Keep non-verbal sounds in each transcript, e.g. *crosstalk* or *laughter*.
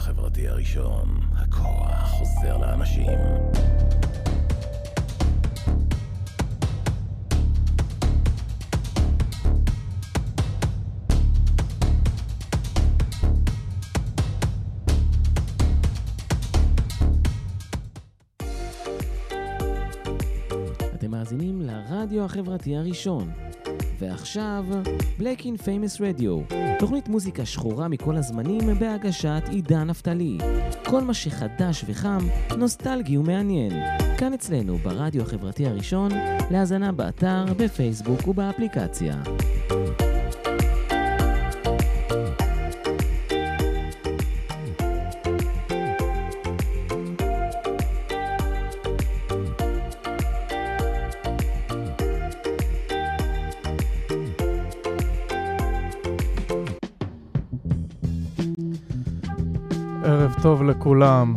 החברתי הראשון, הכוח חוזר לאנשים. אתם מאזינים לרדיו החברתי הראשון. ועכשיו, Black in Famous Radio, תוכנית מוזיקה שחורה מכל הזמנים בהגשת עידן נפתלי. כל מה שחדש וחם, נוסטלגי ומעניין. כאן אצלנו, ברדיו החברתי הראשון, להאזנה באתר, בפייסבוק ובאפליקציה. טוב לכולם.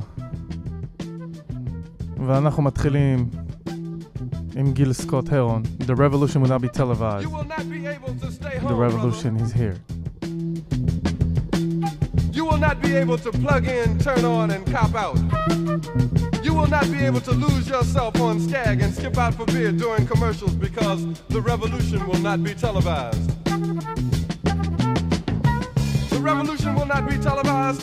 ואנחנו מתחילים עם גיל סקוט הרון. The revolution will not be televised. The revolution is here. You will not be able to plug in, turn on, and cop out. You will not be able to lose yourself on Skag and skip out for beer during commercials because the revolution will not be televised. The revolution will not be televised.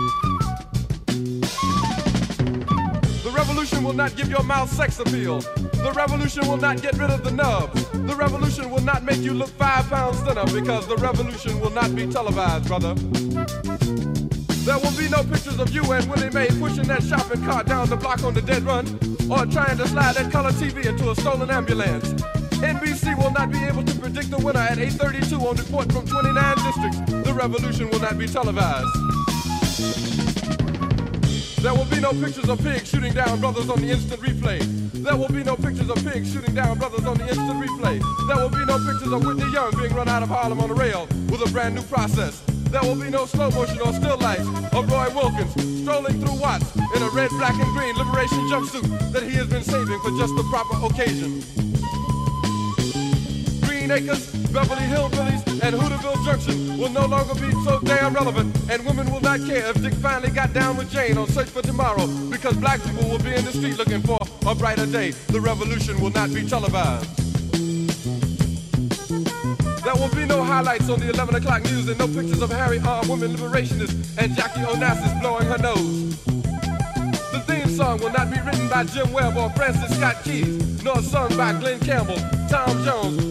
Revolution will not give your mouth sex appeal. The revolution will not get rid of the nubs. The revolution will not make you look five pounds thinner because the revolution will not be televised, brother. There will be no pictures of you and Willie Mae pushing that shopping cart down the block on the dead run or trying to slide that color TV into a stolen ambulance. NBC will not be able to predict the winner at 8:32 on report from 29 districts. The revolution will not be televised. There will be no pictures of pigs shooting down brothers on the instant replay. There will be no pictures of pigs shooting down brothers on the instant replay. There will be no pictures of Whitney Young being run out of Harlem on a rail with a brand new process. There will be no slow motion or still life of Roy Wilkins strolling through Watts in a red, black, and green liberation jumpsuit that he has been saving for just the proper occasion. Green Acres, Beverly Hillbillies, and Hooterville Junction will no longer be so damn relevant, and women will not care if Dick finally got down with Jane on Search for Tomorrow, because black people will be in the street looking for a brighter day. The revolution will not be televised. There will be no highlights on the 11 o'clock news and no pictures of Harry armed women liberationists and Jackie Onassis blowing her nose. The theme song will not be written by Jim Webb or Francis Scott Keys, nor sung by Glen Campbell, Tom Jones,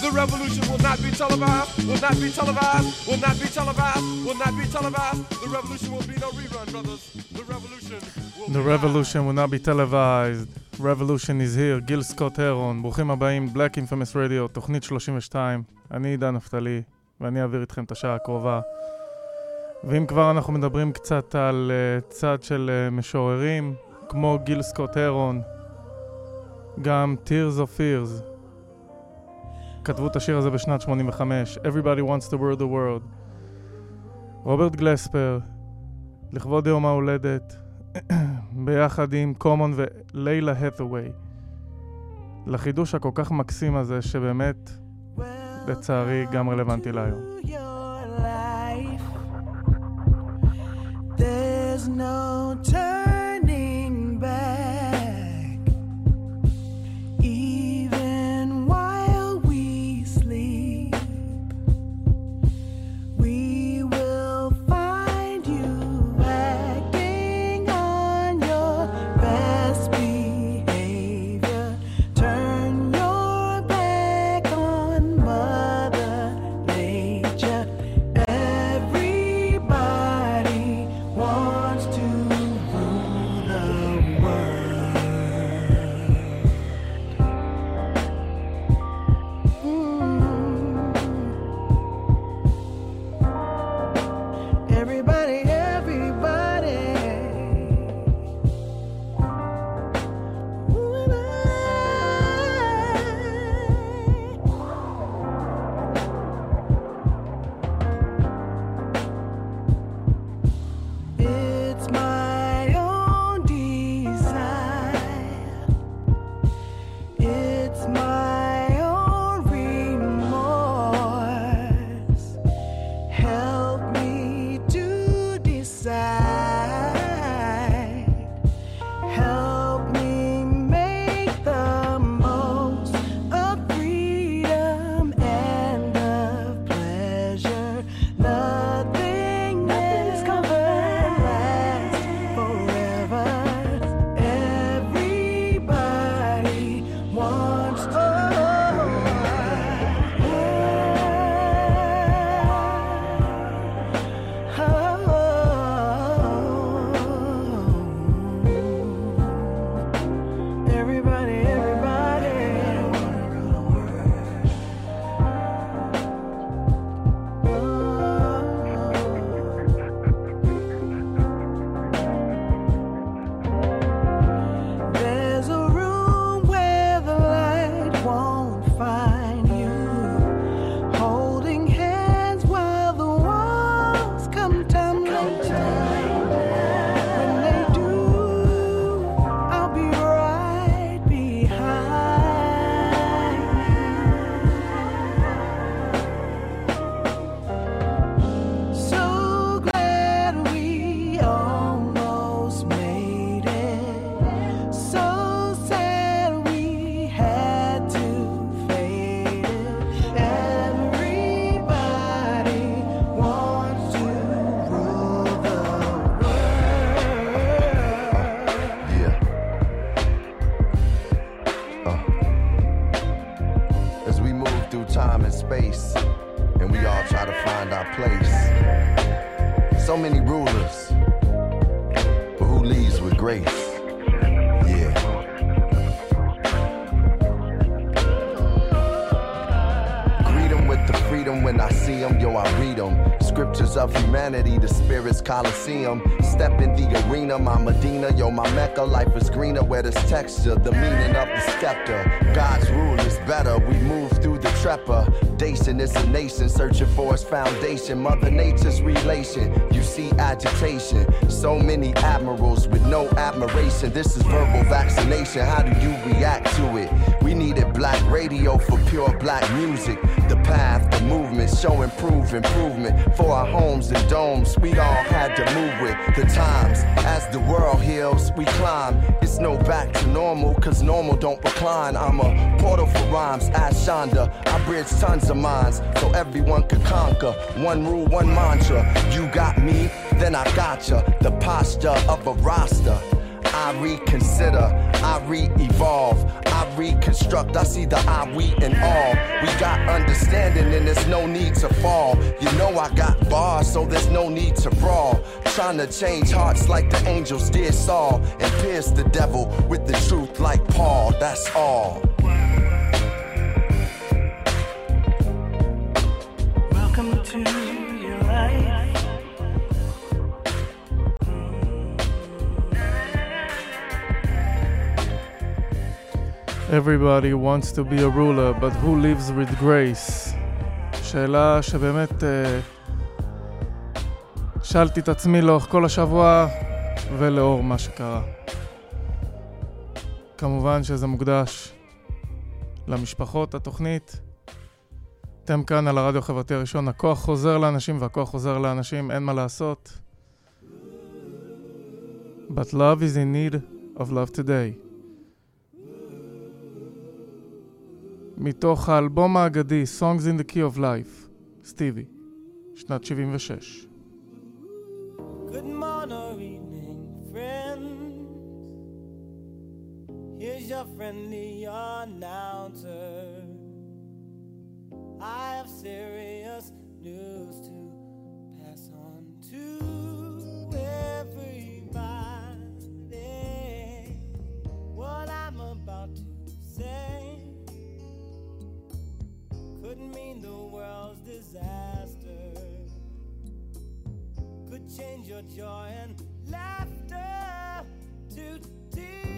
The revolution will not be televised, will not be televised, will not be televised, will not be televised. The revolution will be no rerun, brothers. The revolution will The be revolution will not be televised. Revolution is here. גיל סקוט הרון. ברוכים הבאים, Black Infamous Radio, תוכנית 32. אני עידן נפתלי, ואני אעביר איתכם את השעה הקרובה. ואם כבר אנחנו מדברים קצת על uh, צד של uh, משוררים, כמו גיל סקוט הרון, גם Tears of Fears, כתבו את השיר הזה בשנת 85, Everybody wants to rule the world. רוברט גלספר, לכבוד יום ההולדת, *clears throat* ביחד עם קומון ולילה האת'ווי. לחידוש הכל כך מקסים הזה, שבאמת, לצערי, גם רלוונטי להיום. no our place. So many rulers, but who leads with grace? Yeah. Greet 'em with the freedom when I see 'em, yo, I read 'em. Scriptures of humanity, the spirit's coliseum. Step in the arena, my Medina, yo, my Mecca. Life is greener where there's texture, the meaning of the scepter. God's rule is better, we move through the trepidation. It's a nation searching for its foundation. Mother Nature's relation, you see agitation. So many admirals with no admiration. This is verbal vaccination, how do you react to it? We needed black radio for pure black music. The path, the movement, show improve improvement for our homes and domes. We all had to move with the times. As the world heals, we climb. It's no back to normal, cause normal don't recline. I'm a portal for rhymes, as Shonda. I bridge tons of minds so everyone could conquer. One rule, one mantra. You got me, then I gotcha. The posture of a roster. I reconsider, I re-evolve, I reconstruct. I see the I, we, and all. We got understanding, and there's no need to fall. You know I got bars, so there's no need to brawl. Trying to change hearts like the angels did Saul, and pierce the devil with the truth like Paul. That's all. Everybody wants to be a ruler, but who lives with grace? שאלה שבאמת אה, שאלתי את עצמי לאורך כל השבוע ולאור מה שקרה. כמובן שזה מוקדש למשפחות, התוכנית. אתם כאן על הרדיו החברתי הראשון, הכוח חוזר לאנשים והכוח חוזר לאנשים, אין מה לעשות. But love is in need of love today. מתוך האלבום האגדי Songs in the Key of Life, סטיבי, שנת 76. Good morning or evening, friends. Here's your friendly announcer. I have serious news to pass on to everybody. What I'm about to say could mean the world's disaster. Could change your joy and laughter to tears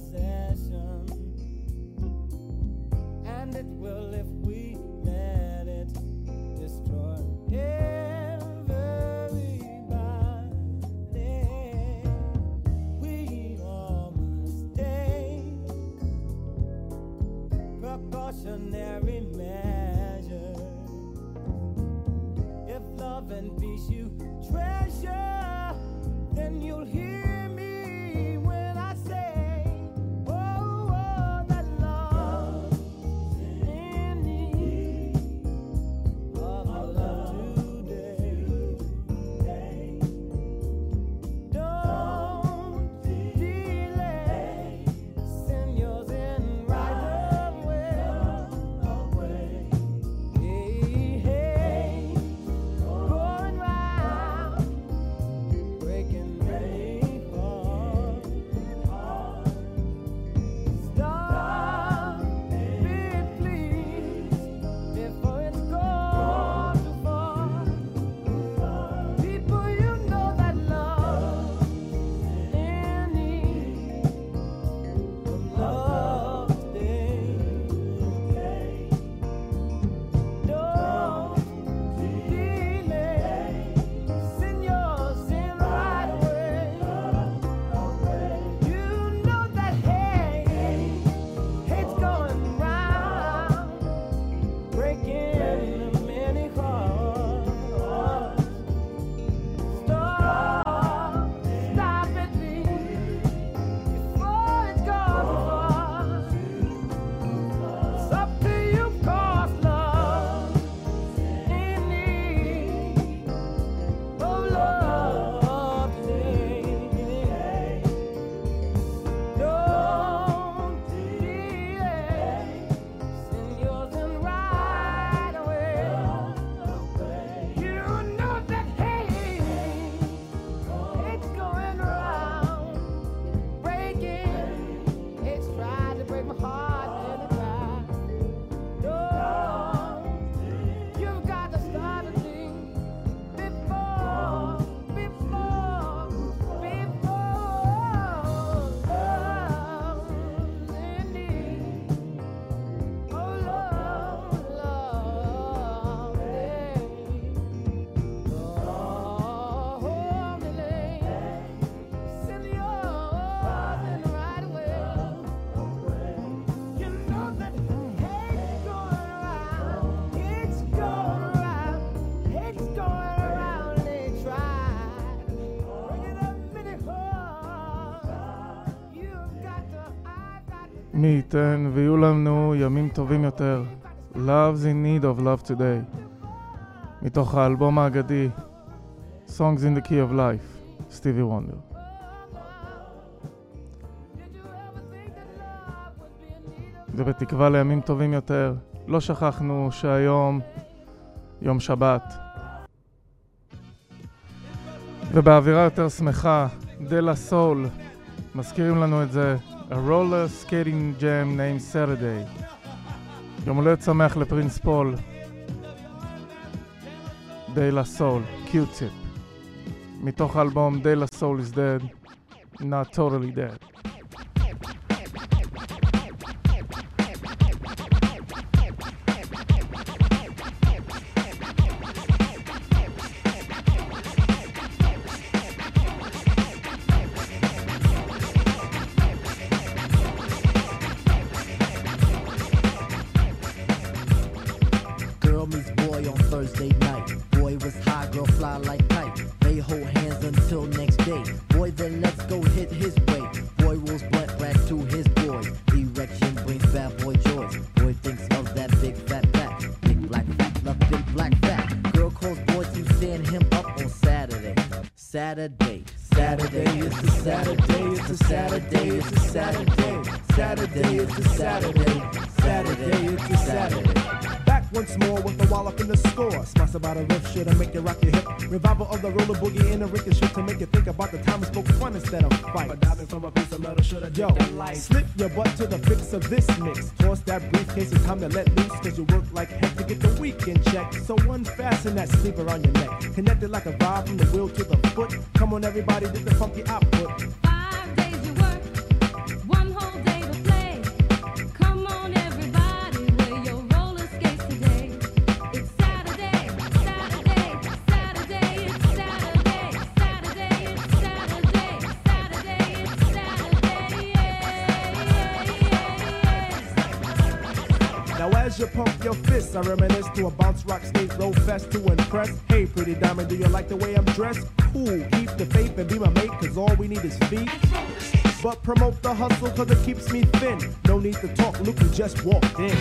possession, and it will if מי ייתן ויהיו לנו ימים טובים יותר. Love's in need of love today. מתוך האלבום האגדי Songs in the Key of Life, סטיבי וונדר. ובתקווה לימים טובים יותר, לא שכחנו שהיום יום שבת. ובאווירה יותר שמחה, דלה סול, מזכירים לנו את זה, A roller skating jam named Saturday. יום הולדת שמח לפרינס פול. Day La Soul, Q-Tip. מתוך האלבום Day La Soul is Dead, Not Totally Dead. Just walked in.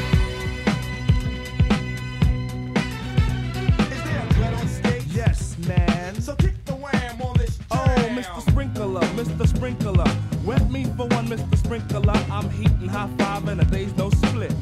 Yes, man. So kick the wham on this. Oh, Mr. Sprinkler, Mr. Sprinkler. Wet me for one, Mr. Sprinkler. I'm heating high five and a day's no split.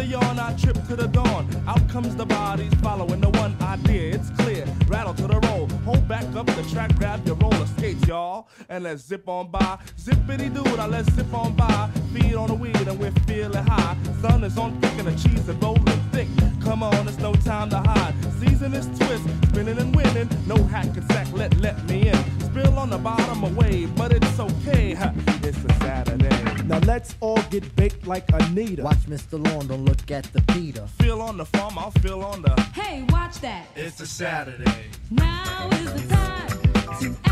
The yawn, I trip to the dawn. Out comes the bodies following the one idea. It's clear. Rattle to the roll. Hold back up the track, grab your roller skates, y'all. And let's zip on by. Zippity doo, now let's zip on by. Feed on the weed and we're feeling high. Sun is on thick and the cheese is rolling thick. Come on, it's no time to hide. Season is twist, spinning and winning. No hack and sack, let let me in. Spill on the bottom away, but it's okay. It's a Saturday. Now let's all get baked like Anita. Watch Mr. Lawn, don't look at the Peter. Feel on the farm, I'll feel on the. Hey, watch that. It's a Saturday. Now is the time to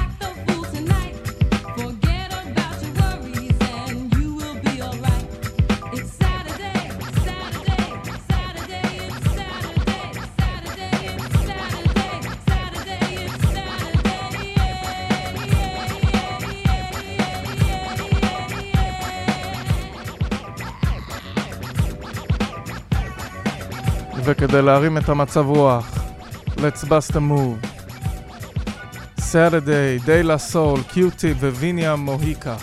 וכדי להרים את המצב רוח, let's bust a move. Saturday, Day La Soul, קיוטי וויניה מוהיקה.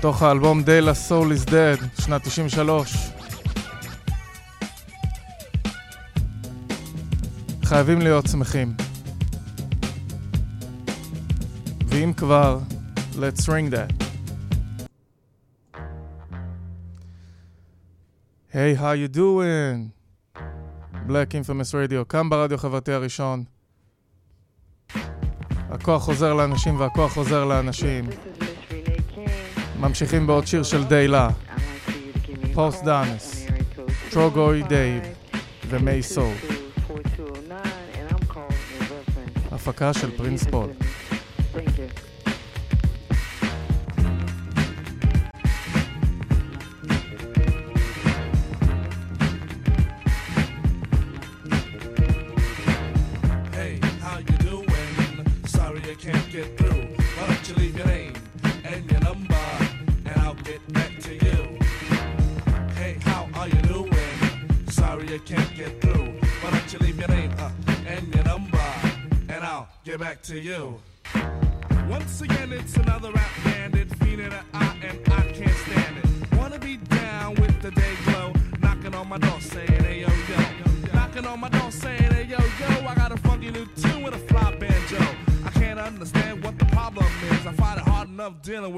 תוך האלבום Day La Soul is Dead, שנת 93. חייבים להיות שמחים. ואם כבר, let's ring that. Hey, how you doing? Black Infamous Radio, כאן ברדיו החברתי הראשון. הכוח חוזר לאנשים והכוח חוזר לאנשים. ממשיכים בעוד שיר של דיילה. פוסט דאנס, טרוגוי דייב ומי סול. הפקה של פרינס פול.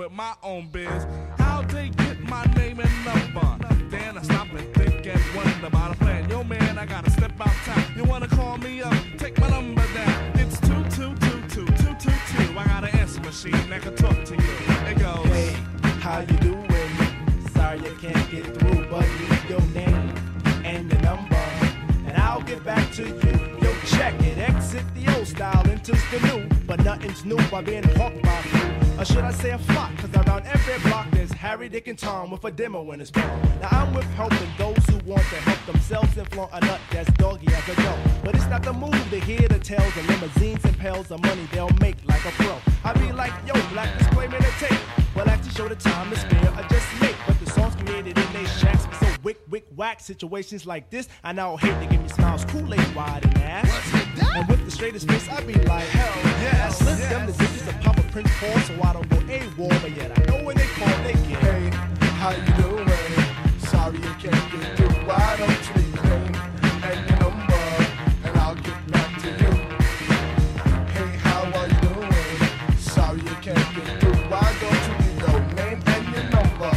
With my own biz. A demo in his palm. Now I'm with helping those who want to help themselves and flaunt a nut that's doggy as a dog. But it's not the move to hear the tales of limousines and pails of money they'll make like a pro. I be like, yo, black display man, tape. Well, actually show the time to spare, I just make. But the songs created in they shacks so wick, wick, whack. Situations like this, I now hate to give me smiles, Kool-Aid wide and ass. And with the straightest face, I be like, hell yes. Slip them the digits of Papa Prince Paul, so I don't go AWOL. But yet I know when they call, they get. Hey, how you doing? Sorry you can't get through. Why don't you leave name and your number, and I'll get back to you. Hey, how are you doing? Sorry you can't get through. Why don't you leave your name and your number,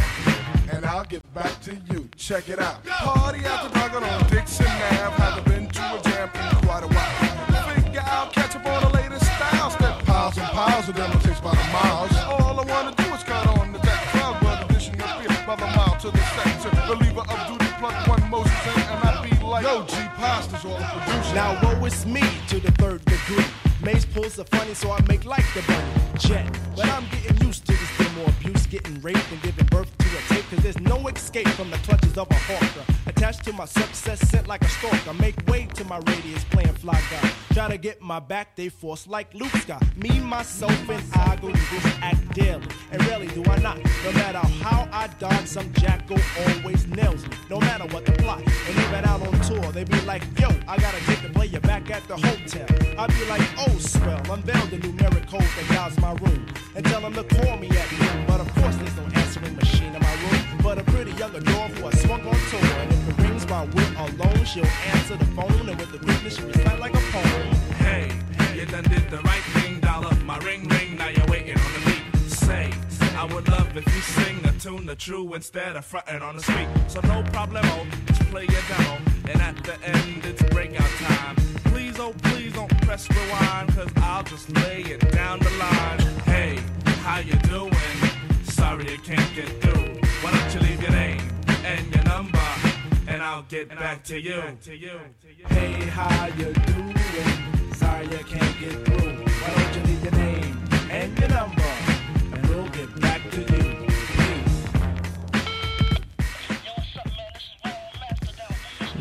and I'll get back to you. Check it out. Party after dark on Dixon Ave. Haven't been to a jam in quite a while. Figure out, catch up on the latest styles. Step piles and piles of them takes by the miles. Now woe is me to the third degree. Maze pulls are funny, so I make like the bunny. Jet. But I'm getting used to this demo abuse, getting raped and giving birth to a tape. Cause there's no escape from the clutches of a hawker. Attached to my success, sent like a stalker. Make way to my radius, playing fly guy. Try to get my back, they force like Luke Scott. Me, myself, and I go through this act daily. And rarely do I not. No matter how I dodge, some jackal always nails me. No matter what the plot. And even out on tour, they be like, yo, I gotta take the player back at the hotel. I be like, oh, swell, unveil the numeric code that guides my room. And tell them to call me at noon. But of course, there's no answering machine in my room. But a pretty young adore who I swung on tour. While we're alone, she'll answer the phone. And with the quickness, she recite like a poem. Hey, you done did the right thing, up my ring ring, now you're waiting on the beat. Say, I would love if you sing a tune the true instead of fronting on the street. So no problemo, oh, just play your demo, and at the end it's breakout time. Please, oh please don't press rewind, cause I'll just lay it down the line. Hey, how you doing? Sorry you can't get through. I'll get back to you. Hey, how you doing? Sorry you can't get through. Why don't you leave your name and your number, and we'll get back to you.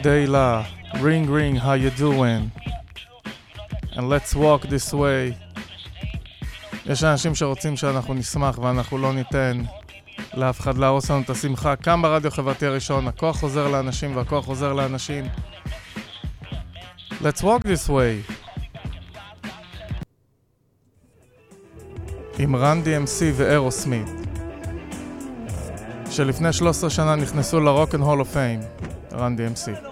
Dayla, ring ring, how you doing? And let's walk this way. יש אנשים שרוצים שאנחנו נשמח ואנחנו לא ניתן לאף אחד להרוס לנו את השמחה. כאן ברדיו החברתי הראשון, הכוח חוזר לאנשים והכוח חוזר לאנשים. Let's walk this way. עם רן DMC ואירוסמית, שלפני 13 שנה נכנסו ל-Rock and Hall of Fame, רן DMC.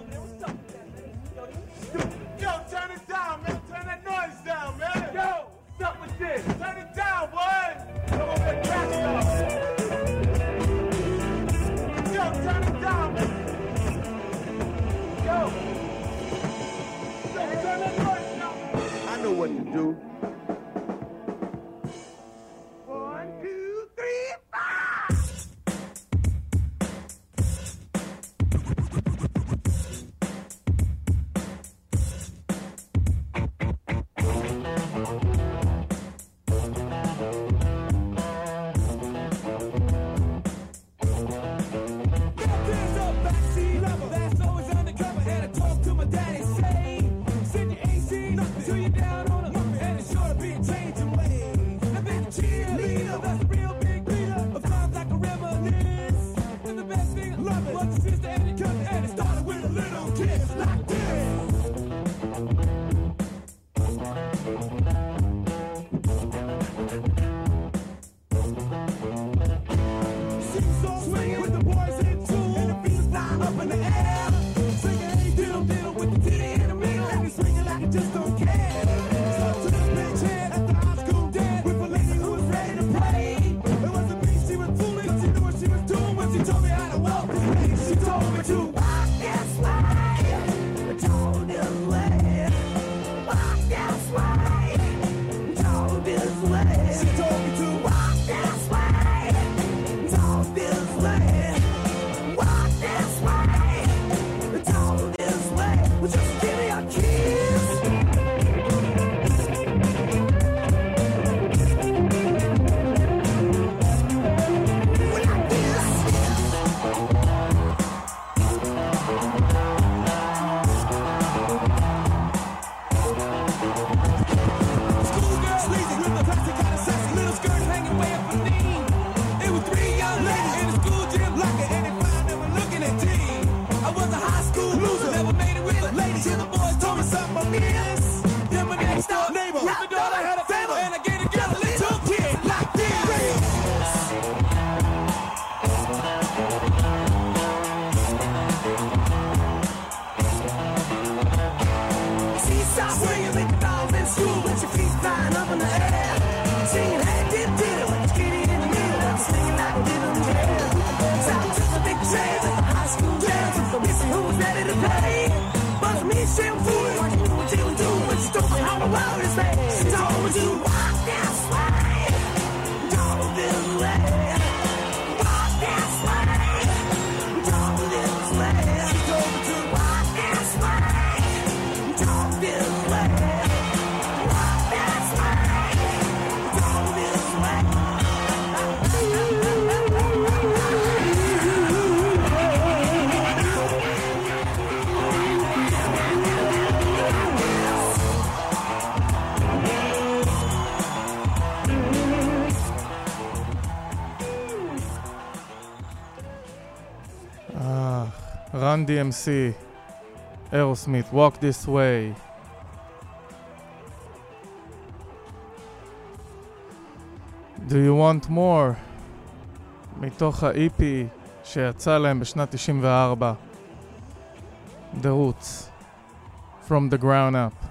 DMC, Aerosmith, Walk This Way. Do you want more? מתוך ה-EP שיצא להם בשנת 94. The Roots. From the ground up.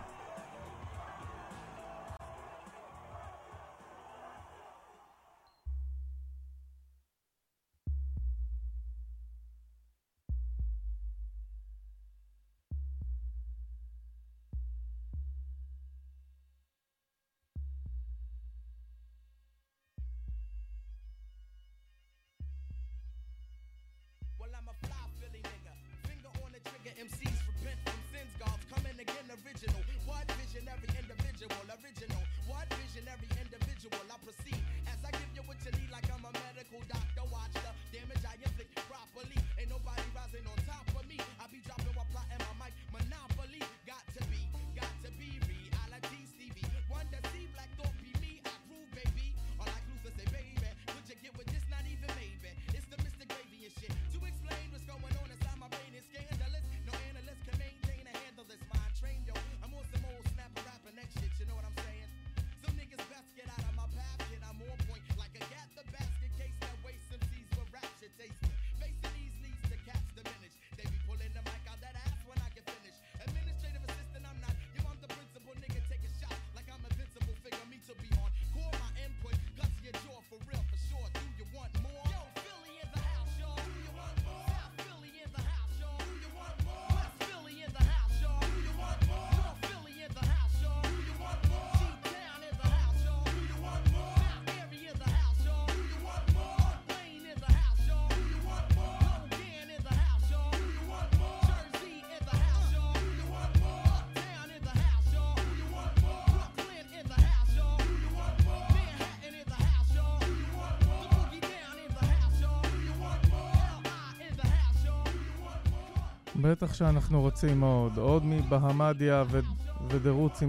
בטח שאנחנו רוצים עוד, עוד מבהמדיה ו- ו-The Roots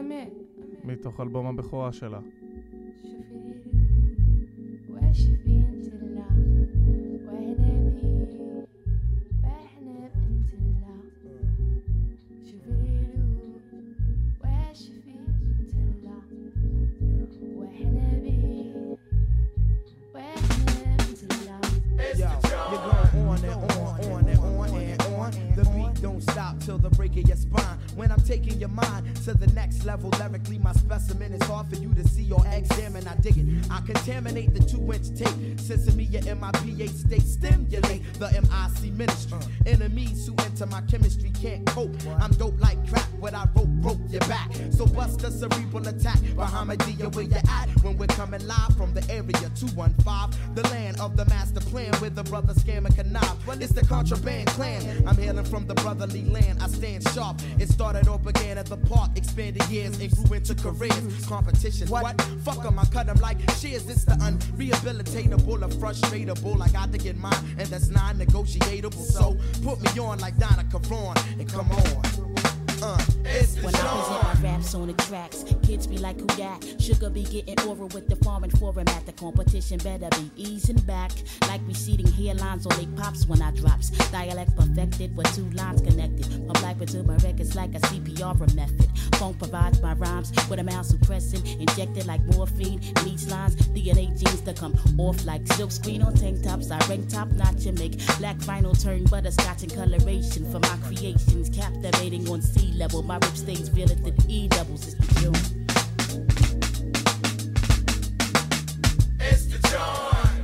אמת. מתוך אלבום הבכורה שלה. contraband clan. I'm hailing from the brotherly land. I stand sharp. It started or began at the park, expanded years and grew into careers. Competition, what? what? Fuck them, I cut them like shears. It's the unrehabilitatable or frustratable. I got to get mine, and that's non negotiable. So put me on like Donna Karan and come on. Uh, it's the raps on the tracks. Kids be like, who that? Sugar be getting oral with the foreign format. The competition better be easing back. Like receding hairlines on they pops when I drops. Dialect perfected with two lines connected. From black to my records like a CPR method. Funk provides my rhymes with a mouth suppressing. Injected like morphine. In lines, DNA genes to come off like silk screen on tank tops. I rank top notch and make black final turn butterscotch and coloration for my creations. Captivating on sea level. My rip stays feel it the E doubles is the June.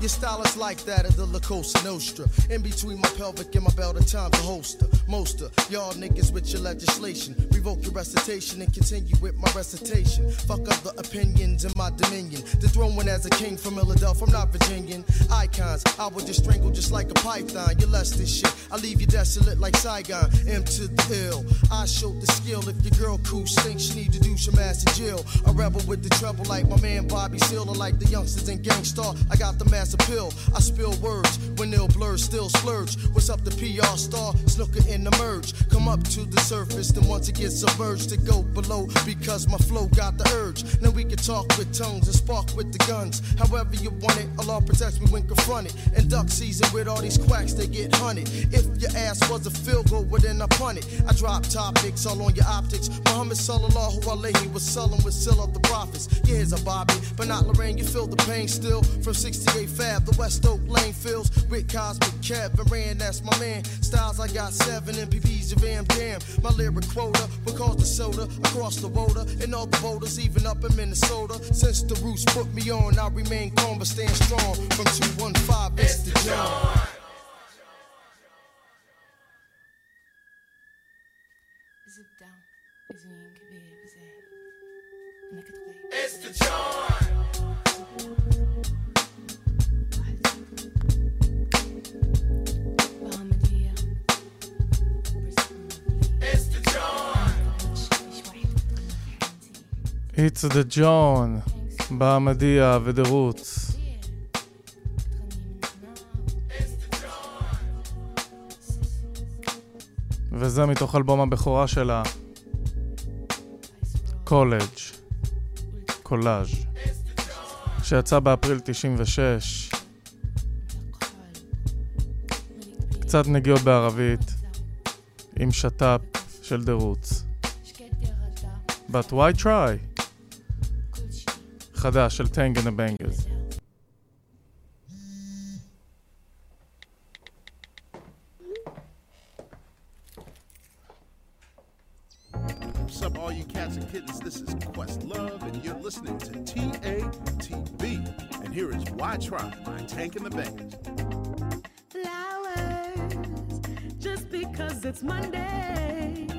Your style is like that of the La Cosa Nostra. In between my pelvic and my belt, at times a holster. Most of y'all niggas with your legislation. Revoke your recitation and continue with my recitation. Fuck other opinions in my dominion. The as a king from Philadelphia, I'm not Virginian. Icons, I would just strangle just like a python. You're less this shit. I leave you desolate like Saigon. M to the hill. I showed the skill. If your girl cool stinks, she need to do some ass in jail. A rebel with the trouble like my man Bobby Seale like the youngsters in Gang Starr. I got the mass appeal. I spill words when they'll blur, still splurge. What's up, the PR star? Snooker in the merge. Come up to the surface, then once it gets submerged, to go below because my flow got the urge. Now we can talk with tongues and spark with the guns. However you want it, Allah protects me when confronted. And duck season with all these quacks, they get hunted. If your ass was a field goal, well then I punt it. I drop topics all on your optics. Muhammad sallallahu alayhi was selling with seal of the prophets. Yeah, here's a Bobby, but not Lorraine. You feel the pain still from 68 Fab, the West Oak Lane fills with Cosmic Kev Rand, that's my man. Styles, I got seven MPVs of Am Damn. My lyric quota will cause the soda across the water and all the boulders, even up in Minnesota. Since the roots put me on, I remain calm but stand strong. From 215, it's the John. Zip down, is It's the John. It's the John, בעמדיה ודרוץ. וזה מתוך אלבום הבכורה שלה, קולג', קולאז', שיצא באפריל 96. קצת נגיעות בערבית, עם שת"פ של דרוץ. But why try? חדש של טנגן הבנגרס. What's up, all you cats and kittens? This is Quest Love, and you're listening to TATB. And here is Why Try by Tank and the Bangas. Flowers, just because it's Monday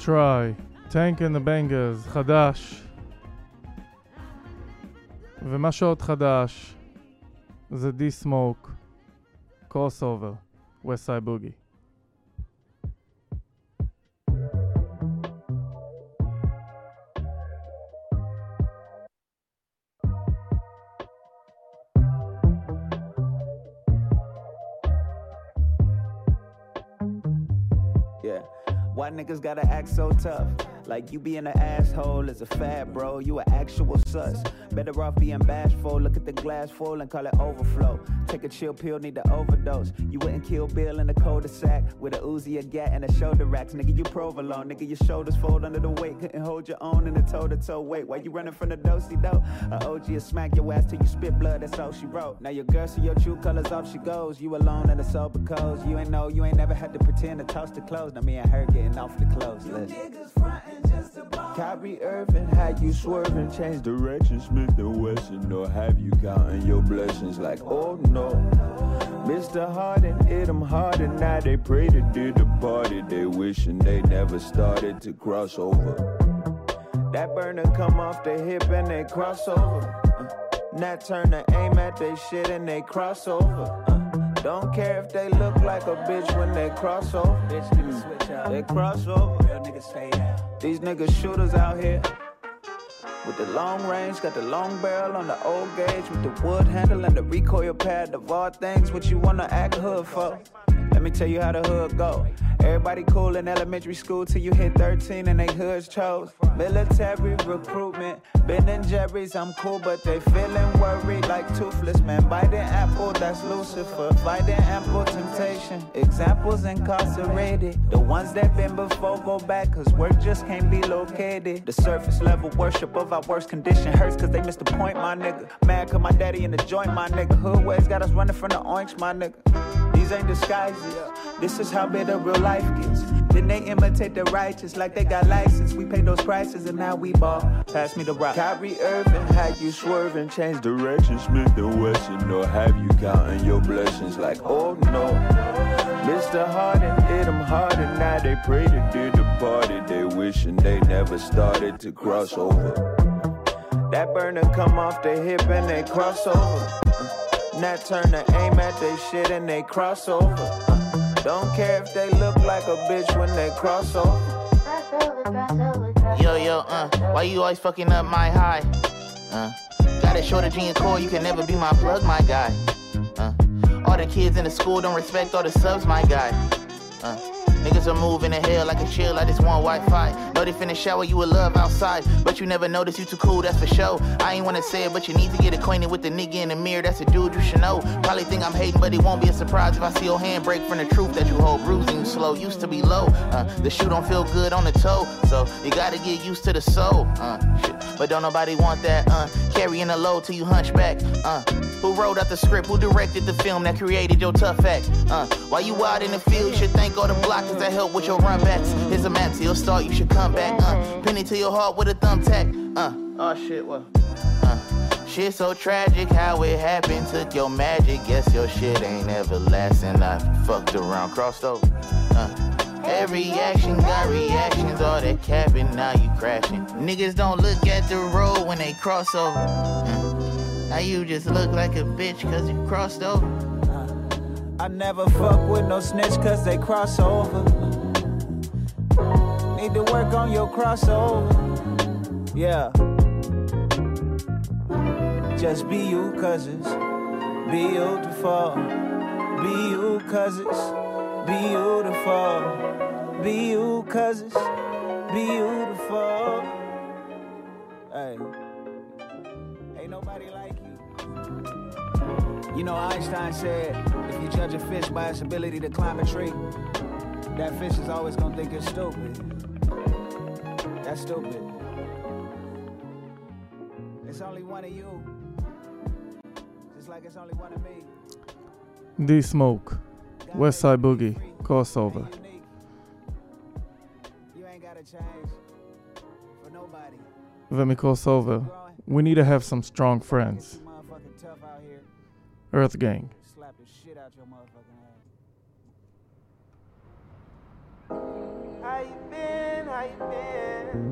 Try, Tank and the Bangers, חדש. ומה שעוד חדש זה D-Smoke, Crossover, West Side Boogie. Niggas gotta act so tough? Like you being an asshole is a fad, bro. You an actual sus. Better off being bashful. Look at the glass full and call it overflow. Take a chill pill, need to overdose. You wouldn't kill Bill in a cul-de-sac with a Uzi, a gat, and a shoulder racks. Nigga, you provolone. Nigga, your shoulders fold under the weight. Couldn't hold your own in a toe-to-toe weight. Why you running from the dosey dough? A OG will smack your ass till you spit blood. That's all she wrote. Now your girl see your true colors off. She goes. You alone in the sober clothes. You ain't know. You ain't never had to pretend to toss the clothes. Now me and her getting off the clothes. Listen. Kyrie Irving had you swerving, change direction, Smith and Wesson, or have you counting your blessings like, oh no. Mr. Harden hit them hard and now they pray to do the party. They wishing they never started to cross over. That burner come off the hip and they cross over. Uh, turn Turner aim at they shit and they cross over. Uh, don't care if they look like a bitch when they cross over. Bitch, niggas switch out. They cross over. Real niggas stay out. These niggas shooters out here. With the long range, got the long barrel on the old gauge with the wood handle and the recoil pad of all things. What you wanna act hood for? Let me tell you how the hood go. Everybody cool in elementary school till you hit 13 and they hoods chose. Military recruitment, Ben and Jerry's, I'm cool, but they feeling worried like toothless man. Biting apple, that's Lucifer. Fighting ample temptation. Examples incarcerated. The ones that been before go back, cause work just can't be located. The surface level worship of our worst condition hurts cause they missed the point, my nigga. Mad cause my daddy in the joint, my nigga. Hood ways got us running from the oinks, my nigga. These ain't disguises. This is how bitter real life gets. Then they imitate the righteous like they got license. We pay those prices and now we ball. Pass me the rock. Kyrie Irving had you swerving, change direction, Smith and Wesson, or have you counting your blessings like, oh no. Mr. Harden hit them hard and now they pray to do the party. They wishing they never started to cross over. That burner come off the hip and they cross over. Uh, turn Turner aim at they shit and they cross over. Don't care if they look like a bitch when they cross over. Yo, yo, uh, why you always fucking up my high? Uh, got a in your core, you can never be my plug, my guy. Uh, all the kids in the school don't respect all the subs, my guy. Uh, niggas are moving to hell like a chill, I just want Wi-Fi. Know they finna shower you with love outside, but you never notice you too cool, that's for sure. I ain't wanna say it, but you need to get acquainted with the nigga in the mirror, that's a dude you should know. Probably think I'm hating, but it won't be a surprise if I see your hand break from the truth that you hold bruising slow. Used to be low, uh, the shoe don't feel good on the toe, so you gotta get used to the soul. Uh. But don't nobody want that, uh, carrying a load till you hunchback, uh. Who wrote out the script? Who directed the film that created your tough act? Uh, while you out in the field, you should thank all the blockers that help with your run backs. Here's a map to your start, you should come back. Uh, pin it to your heart with a thumbtack. Uh, oh shit, what? Uh, shit so tragic how it happened. Took your magic, guess your shit ain't everlasting. I fucked around, crossed over. Uh, Every action got reactions, all that capping, now you crashing. Niggas don't look at the road when they cross over. Uh, now you just look like a bitch cause you crossed over. I never fuck with no snitch cause they cross over. Need to work on your crossover. Yeah. Just be you, cause it's beautiful. Be you, cause it's beautiful. Be you, cause it's beautiful. Hey. You know, Einstein said, if you judge a fish by its ability to climb a tree, that fish is always gonna think it's stupid. That's stupid. It's only one of you. Just like it's only one of me. D Smoke, Westside Boogie, crossover. Vemi crossover. We need to have some strong friends. Earth Gang. Slap the shit out your motherfucking ass. How you been? How you been?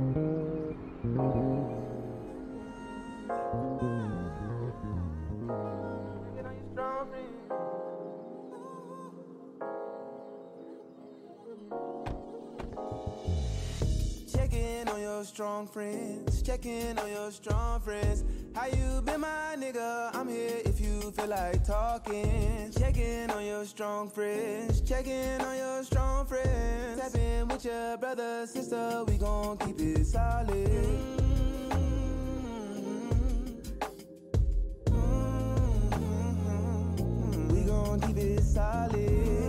Your strong friends. Check in on your strong friends. How you been, my nigga? I'm here if you feel like talking. Check in on your strong friends. Check in on your strong friends. Tap in with your brother, sister. We gon' keep it solid. Mm-hmm. Mm-hmm. Mm-hmm. We gon' keep it solid.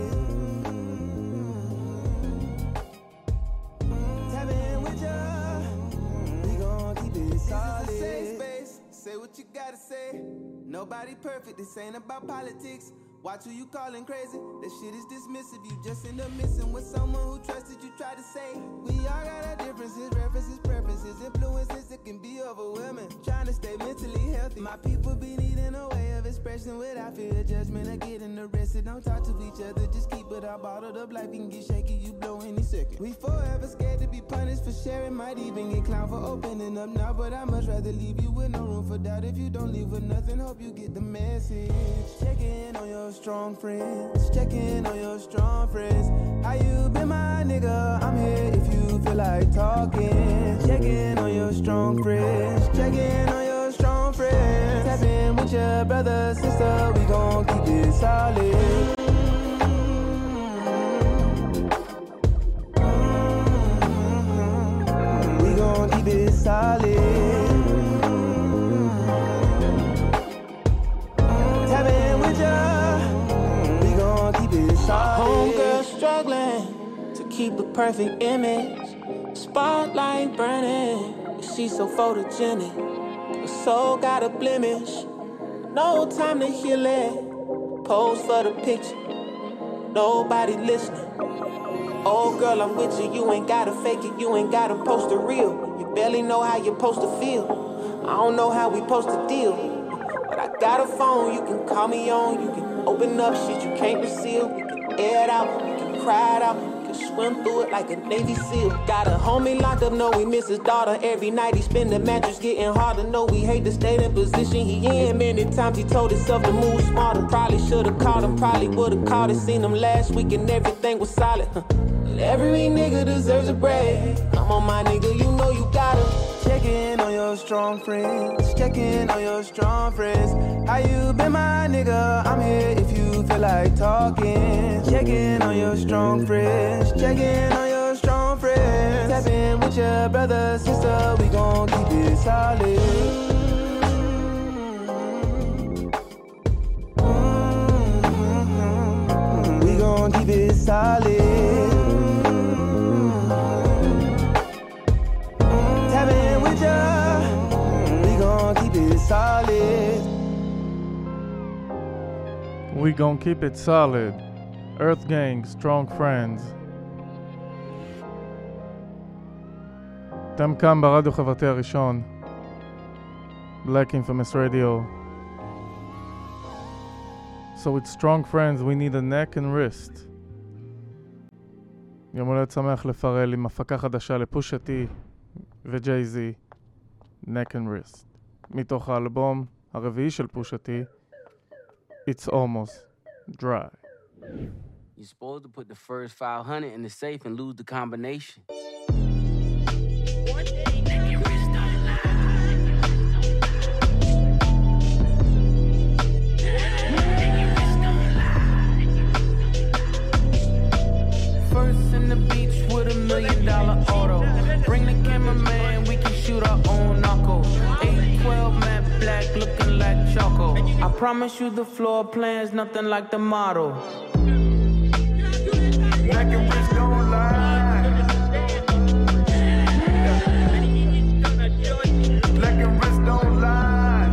Solid. This is a safe space. Say what you gotta say. Nobody perfect. This ain't about politics. Watch who you calling crazy. That shit is dismissive. You just end up missing with someone who trusted you. Try to say we all got our differences, references, preferences, influences. It can be overwhelming. Trying to stay mentally healthy. My people be needing a way of expression without fear of judgment or getting arrested. Don't talk to each other. Just keep it all bottled up. Life can get shaky. You blow any second. We forever scared to be punished for sharing. Might even get clowned for opening up now. But I much rather leave you with no room for doubt. If you don't leave with nothing, hope you get the message. Check in on your strong friends. Check in on your strong friends. How you been, my nigga? I'm here if you feel like talking. Check in on your strong friends. Check in on your strong friends. Tap in with your brother, sister. We gon' keep it solid. Perfect image. Spotlight burning, she's so photogenic. Her soul got a blemish. No time to heal it. Pose for the picture. Nobody listening. Oh girl, I'm with you. You ain't gotta fake it. You ain't gotta post the real. You barely know how you're supposed to feel. I don't know how we supposed to deal. But I got a phone you can call me on. You can open up shit you can't conceal. You can air it out. You can cry it out. Swim through it like a Navy SEAL. Got a homie locked up, know he miss his daughter. Every night he spend the mattress getting harder. Know we hate the state and position he in. Many times he told himself to move smarter. Probably should've called him, probably would've called it. Seen him last week and everything was solid. Every nigga deserves a break. Come on, my nigga, you know you gotta. Check in on your strong friends. Check in on your strong friends. How you been, my nigga? I'm here if you feel like talking. Check in on your strong friends. Check in on your strong friends. Tap in with your brother, sister. We gon' keep it solid. Mm-hmm, mm-hmm, mm-hmm. We gon' keep it solid. We gon' keep it solid. Earth Gang, Strong Friends. אתם כאן ברדיו חברתי הראשון. Black Infamous Radio. So with Strong Friends we need a neck and wrist. יום הולדת שמח לפרל עם הפקה חדשה לפושה טי וג'יי-זי, neck and wrist. מתוך האלבום הרביעי של פושה טי, It's Almost Dry. You're supposed to put the first 500 in the safe and lose the combination. First in the beach with a million dollar auto. Bring the cameraman, choco. I promise you the floor plan's nothing like the model. Black and wrist don't lie. Black and wrist don't lie.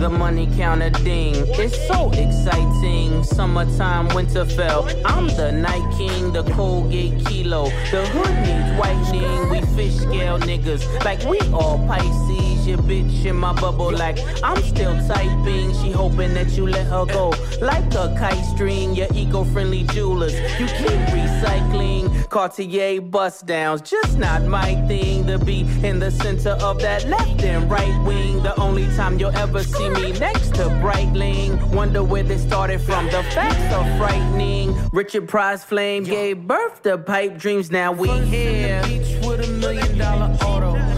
The money counter ding. It's so exciting. Summertime, Winterfell. I'm the night king, the Colgate kilo. The hood needs whitening. We fish scale niggas like we all Pisces. Your bitch in my bubble like I'm still typing. She hoping that you let her go like a kite string. Your eco-friendly jewelers, you keep recycling. Cartier bust downs, just not my thing. To be in the center of that left and right wing. The only time you'll ever see me next to Breitling. Wonder where this started from. The facts are frightening. Richard Pryor's Flame gave birth to pipe dreams. Now we here. Beach with a million dollar auto.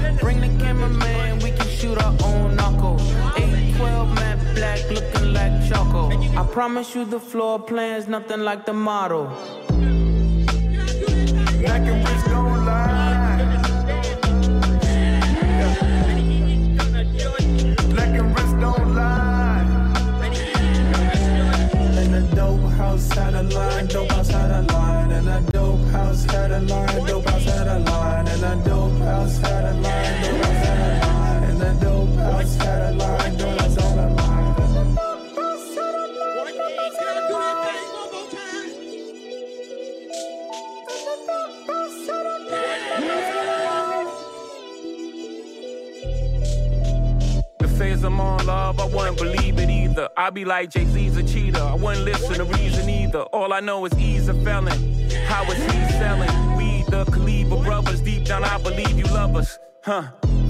I promise you the floor plan's nothing like the model. I be like Jay Z's a cheater. I wouldn't listen to reason either. All I know is he's a felon. How is he selling? We the Kaliba brothers. Deep down, I believe you love us. Huh?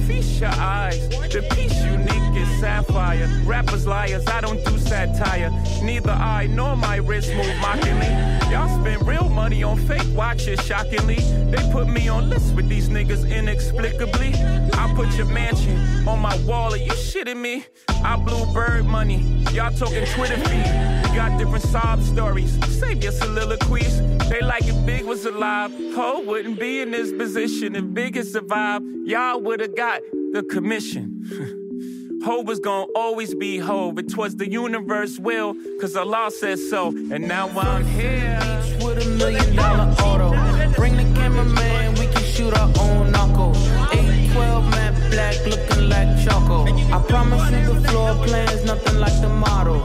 Feast your eyes. The piece unique is sapphire. Rappers liars, I don't do satire. Neither I nor my wrist move mockingly. Y'all spend real money on fake watches, shockingly. They put me on lists with these niggas inexplicably. I put your mansion on my wall. Are you shitting me? I blew bird money. Y'all talking Twitter feed. We got different sob stories. Save your soliloquies. They like if Big was alive. Ho wouldn't be in this position. If Big had survived, y'all would have got the commission. *laughs* Hove was gonna always be Hove. It was the universe will, cause Allah said so. And now I'm here. with a million dollar auto. Bring the cameraman, we can shoot our own knuckle. 812 matte black, looking like choco. I promise you the floor plan's nothing like the model.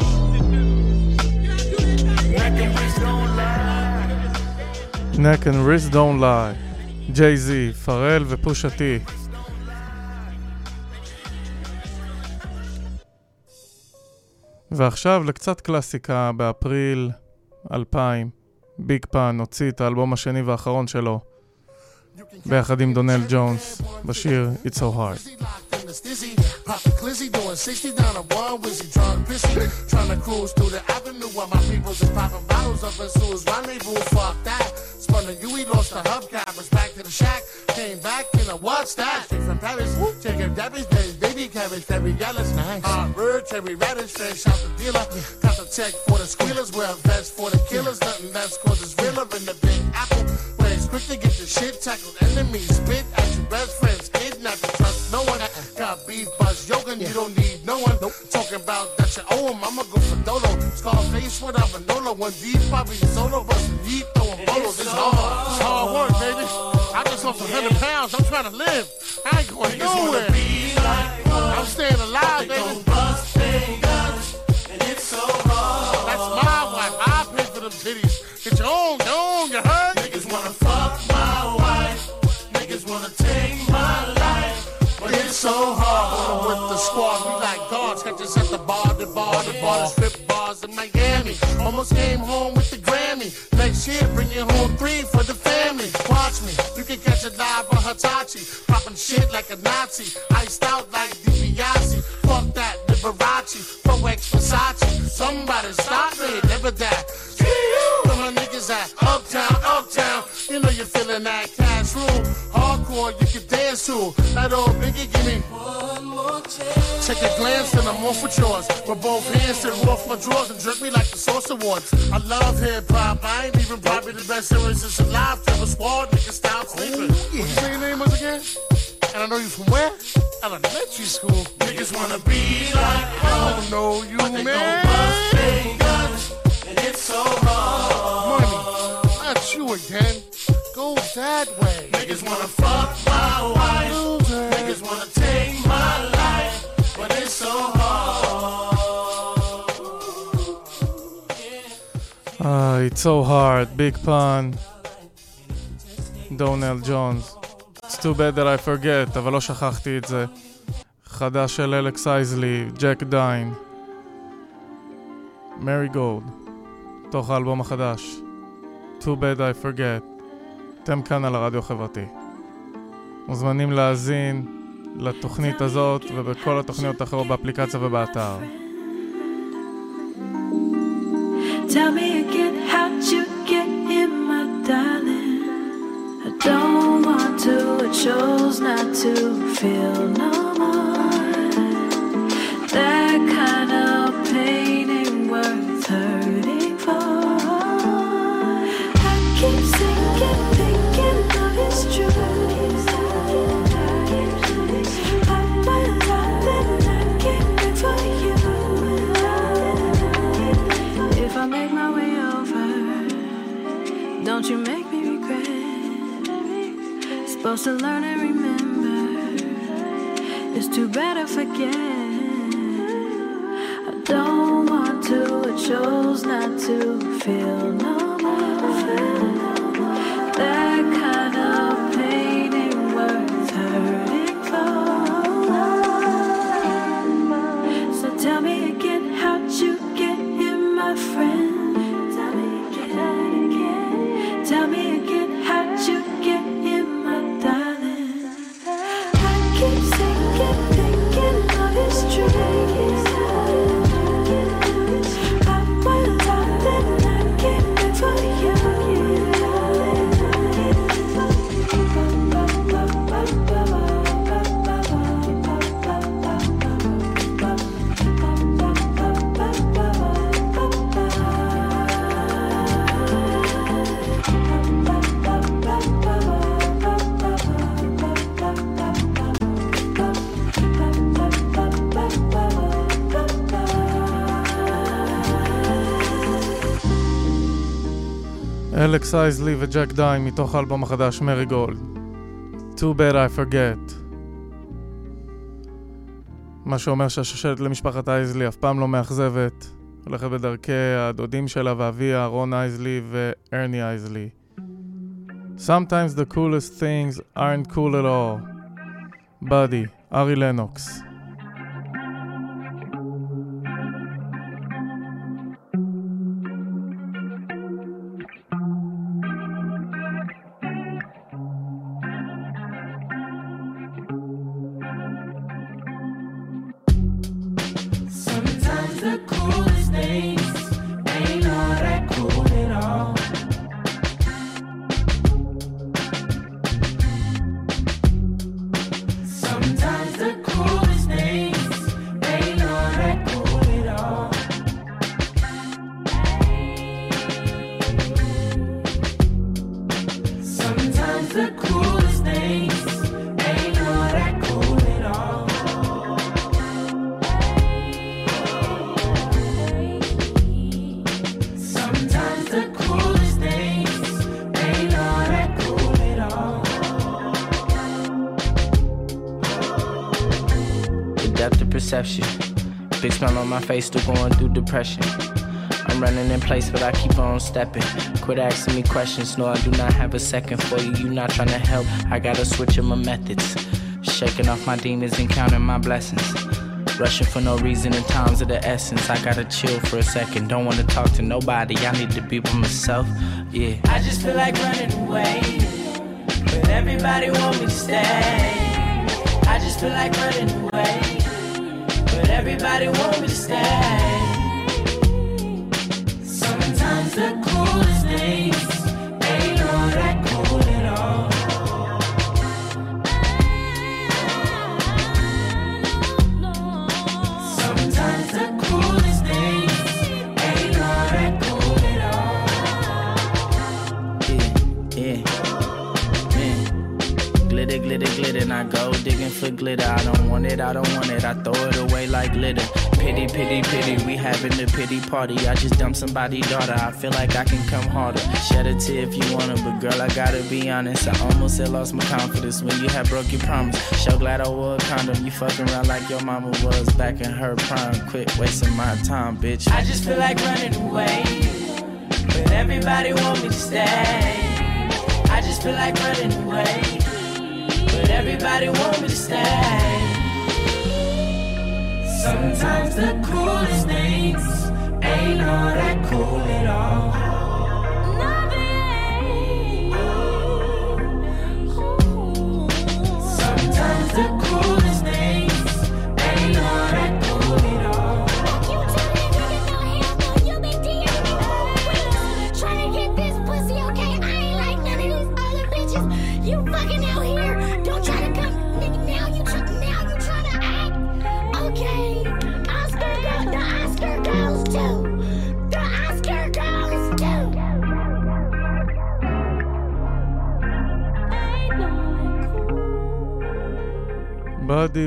neck and wrist don't lie. ג'יי-זי, פרל ופושה. ועכשיו לקצת קלאסיקה באפריל 2000. ביג פן הוציא את האלבום השני והאחרון שלו, ביחד עם דונל ג'ונס, בשיר It's So Hard. Pop the glizzy, doing 60 down a one trying to pissy. Trying to cruise through the avenue while my peoples is popping bottles up in Sue's rendezvous. Fuck that. Spun the UE, lost the hubcappers, back to the shack. Came back in a what's that? Straight from Paris. Chicken Debbie's, baby, baby cabbage, Debbie Yellis. Nice. Uh, bird, cherry radish, fresh out the dealer. Got the check for the squealers, wear a vest for the killers. Nothing less cause it's realer in the big apple. Quick to get the shit tackled. Enemies spit at your best friends, kidnap you, trust no one. Got beef, buzz, yoga, you don't need no one. Talking about that you owe oh, him, I'ma go for Dolo. Scarface without Manolo, one deep, probably solo, but he throwing bolos. It's hard, it's hard work, baby. I just lost a hundred pounds, I'm trying to live. I ain't going nowhere. I'm staying alive, baby. It's hard. That's my wife, I pay for them titties. Get your own, your own, you so hard. With the squad, we like guards. Catch us at the bar, the bar, the bar, the strip bars in Miami. Almost came home with the Grammy. Next year, bring home three for the family. Watch me, you can catch it live on Hitachi. Popping shit like a Nazi. Iced out like DiBiase. Fuck that, Liberace. Pro X Versace. Somebody stop me, never die. Where my niggas at? Uptown, uptown. You know you're feeling that cash rule. Hardcore, you can dance to. That old biggie, give me one more chance. Take a glance and I'm off with yours. With both hands and off my drawers and jerk me like the Source Awards. I love hip hop. I ain't even probably the best lyricist alive. Tell a squad, niggas stop sleeping. What you say your name was again? And I know you from where? Elementary school. Niggas wanna be like I don't oh, know you, man. And it's so hard. Money, not you again Goes that way. Niggas wanna fuck my wife. Niggas wanna take my life. But it's so hard. Ah, it's so hard, big pun. דונל ג'ונס. It's too bad that I forget, אבל לא שכחתי את זה. חדש של אלכס אייזלי, ג'ק דיין. מרי גולד, תוך האלבום החדש. Too bad I forget. אתם כאן על הרדיו החברתי. מוזמנים להאזין לתוכנית הזאת ובכל התוכניות האחרות באפליקציה ובאתר. That kind of don't you make me regret. Supposed to learn and remember. It's too bad I forget. I don't want to, I chose not to feel no more. That kind אלכס אייזלי וג'ק דיין מתוך האלבום החדש מרי גולד. Too bad I forget. מה שאומר שהשושלת למשפחת אייזלי אף פעם לא מאכזבת. הולכת בדרכי הדודים שלה ואביה, רון אייזלי וארני אייזלי. Sometimes the coolest things aren't cool at all. buddy, ארי לנוקס. Perception. Big smile on my face, still going through depression. I'm running in place, but I keep on stepping. Quit asking me questions, no, I do not have a second for you. You not trying to help, I gotta switch up my methods. Shaking off my demons and counting my blessings. Rushing for no reason in times of the essence. I gotta chill for a second, don't wanna talk to nobody. I need to be by myself, yeah. I just feel like running away, but everybody want me to stay. I just feel like running away, everybody want me to stay. For glitter. I don't want it, I don't want it. I throw it away like glitter. Pity, pity, pity, we having a pity party. I just dumped somebody's daughter. I feel like I can come harder. Shed a tear if you wanna, but girl, I gotta be honest. I almost had lost my confidence when you had broke your promise. So glad I wore a condom. You fucking around like your mama was back in her prime. Quit wasting my time, bitch. I just feel like running away, but everybody want me to stay. I just feel like running away, everybody want me to stay. Sometimes the coolest things ain't all that cool at all.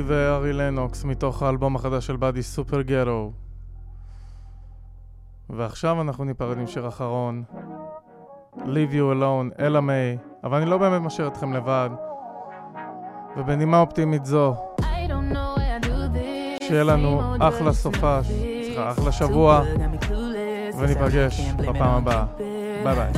וארי לנוקס מתוך האלבום החדש של באדי סופר גטו ועכשיו אנחנו ניפרד עם שיר אחרון Leave you alone, אלה מיי אבל אני לא באמת משאיר אתכם לבד. ובנימה אופטימית זו שיהיה לנו אחלה סופה סליחה, אחלה שבוע וניפגש בפעם הבאה. ביי ביי.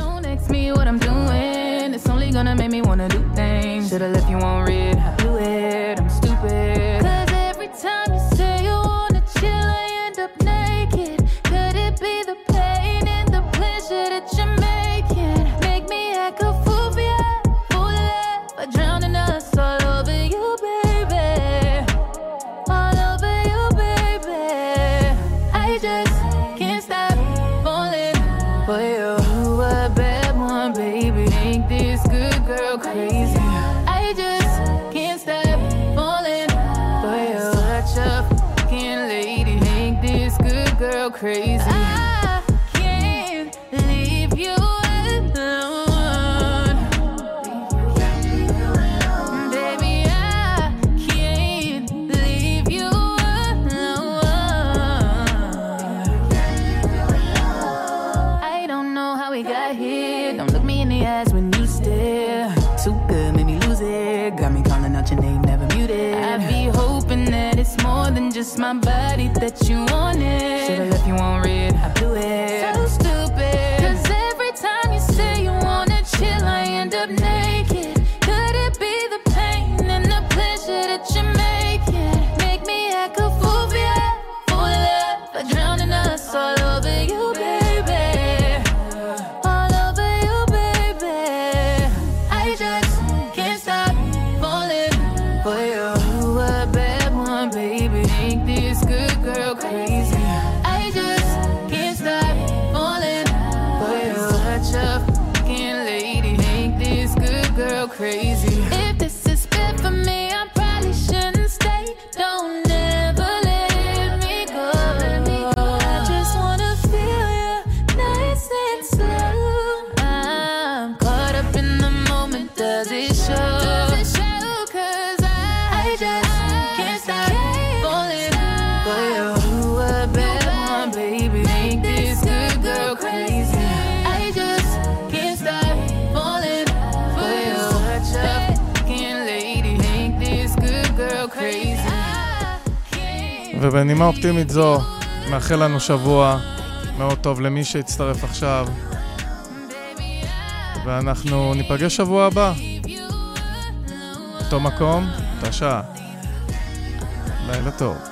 It's my body that you wanted. Should've left you on red. I blew it. First ובנימה אופטימית זו, מאחל לנו שבוע מאוד טוב למי שהצטרף עכשיו. ואנחנו ניפגש שבוע הבא. אותו מקום, אותה שעה. לילה טוב.